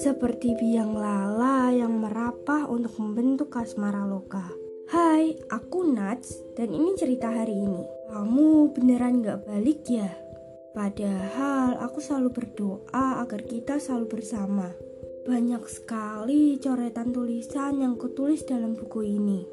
Seperti biang lala yang merapah untuk membentuk asmara loka. Hai, aku Nats dan ini cerita hari ini. Kamu beneran gak balik ya? Padahal aku selalu berdoa agar kita selalu bersama. Banyak sekali coretan tulisan yang kutulis dalam buku ini.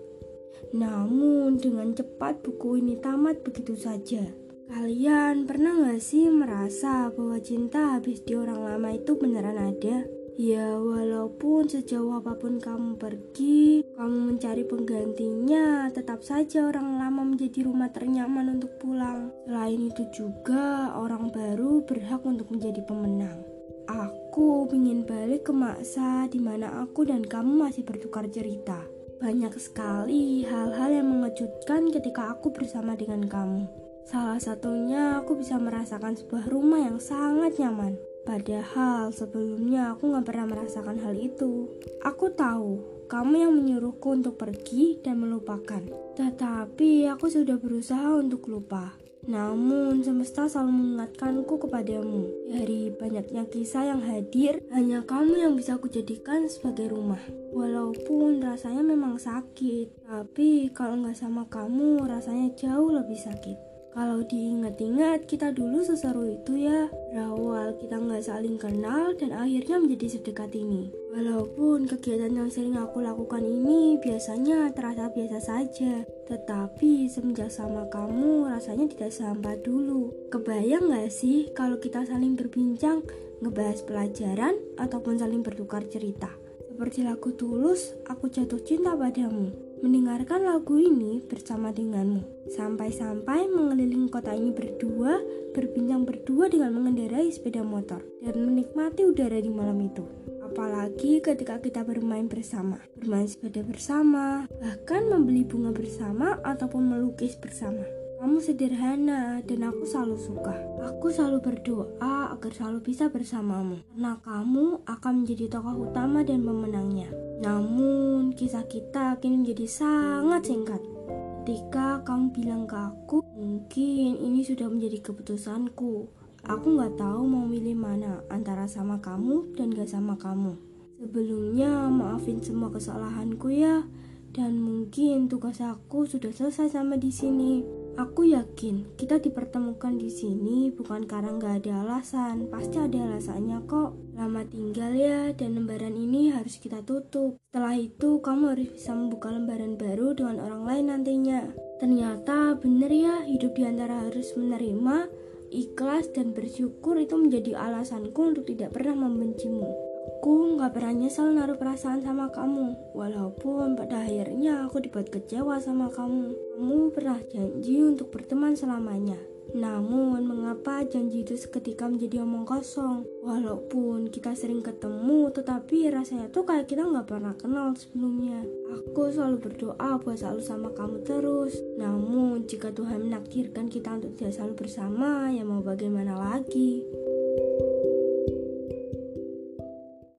Namun dengan cepat buku ini tamat begitu saja. Kalian pernah gak sih merasa bahwa cinta habis di orang lama itu beneran ada? Ya walaupun sejauh apa pun kamu pergi, kamu mencari penggantinya, tetap saja orang lama menjadi rumah ternyaman untuk pulang. Selain itu juga orang baru berhak untuk menjadi pemenang. Aku ingin balik ke masa di mana aku dan kamu masih bertukar cerita. Banyak sekali hal-hal yang mengejutkan ketika aku bersama dengan kamu. Salah satunya aku bisa merasakan sebuah rumah yang sangat nyaman. Padahal sebelumnya aku gak pernah merasakan hal itu. Aku tahu kamu yang menyuruhku untuk pergi dan melupakan. Tetapi aku sudah berusaha untuk lupa. Namun semesta selalu mengingatkanku kepadamu Dari banyaknya kisah yang hadir Hanya kamu yang bisa kujadikan sebagai rumah Walaupun rasanya memang sakit Tapi kalau nggak sama kamu rasanya jauh lebih sakit kalau diingat-ingat, kita dulu seseru itu ya. Berawal kita nggak saling kenal dan akhirnya menjadi sedekat ini. Walaupun kegiatan yang sering aku lakukan ini biasanya terasa biasa saja, tetapi semenjak sama kamu rasanya tidak sehampa dulu. Kebayang nggak sih kalau kita saling berbincang, ngebahas pelajaran, ataupun saling bertukar cerita? Seperti lagu tulus, aku jatuh cinta padamu. Mendengarkan lagu ini bersama denganmu. Sampai-sampai mengelilingi kota ini berdua, berbincang berdua dengan mengendarai sepeda motor. Dan menikmati udara di malam itu. Apalagi ketika kita bermain bersama, bermain sepeda bersama, bahkan membeli bunga bersama ataupun melukis bersama. Kamu sederhana dan aku selalu suka. Aku selalu berdoa agar selalu bisa bersamamu. Karena kamu akan menjadi tokoh utama dan pemenangnya. Kisah kita kini menjadi sangat singkat. Ketika kamu bilang ke aku, mungkin ini sudah menjadi keputusanku. Aku nggak tahu mau milih mana antara sama kamu dan gak sama kamu. Sebelumnya, maafin semua kesalahanku ya. Dan mungkin tugas aku sudah selesai sama di sini. Aku yakin kita dipertemukan di sini bukan karena nggak ada alasan, pasti ada alasannya kok. Lama tinggal ya, dan lembaran ini harus kita tutup. Setelah itu, kamu harus bisa membuka lembaran baru dengan orang lain nantinya. Ternyata bener ya, hidup di antara harus menerima, ikhlas, dan bersyukur itu menjadi alasanku untuk tidak pernah membencimu. Aku gak pernah nyesel naruh perasaan sama kamu, walaupun pada akhirnya aku dibuat kecewa sama kamu. Kamu pernah janji untuk berteman selamanya. Namun, mengapa janji itu seketika menjadi omong kosong? Walaupun kita sering ketemu, tetapi rasanya tuh kayak kita nggak pernah kenal sebelumnya. Aku selalu berdoa buat selalu sama kamu terus. Namun, jika Tuhan menakdirkan kita untuk tidak selalu bersama, ya mau bagaimana lagi?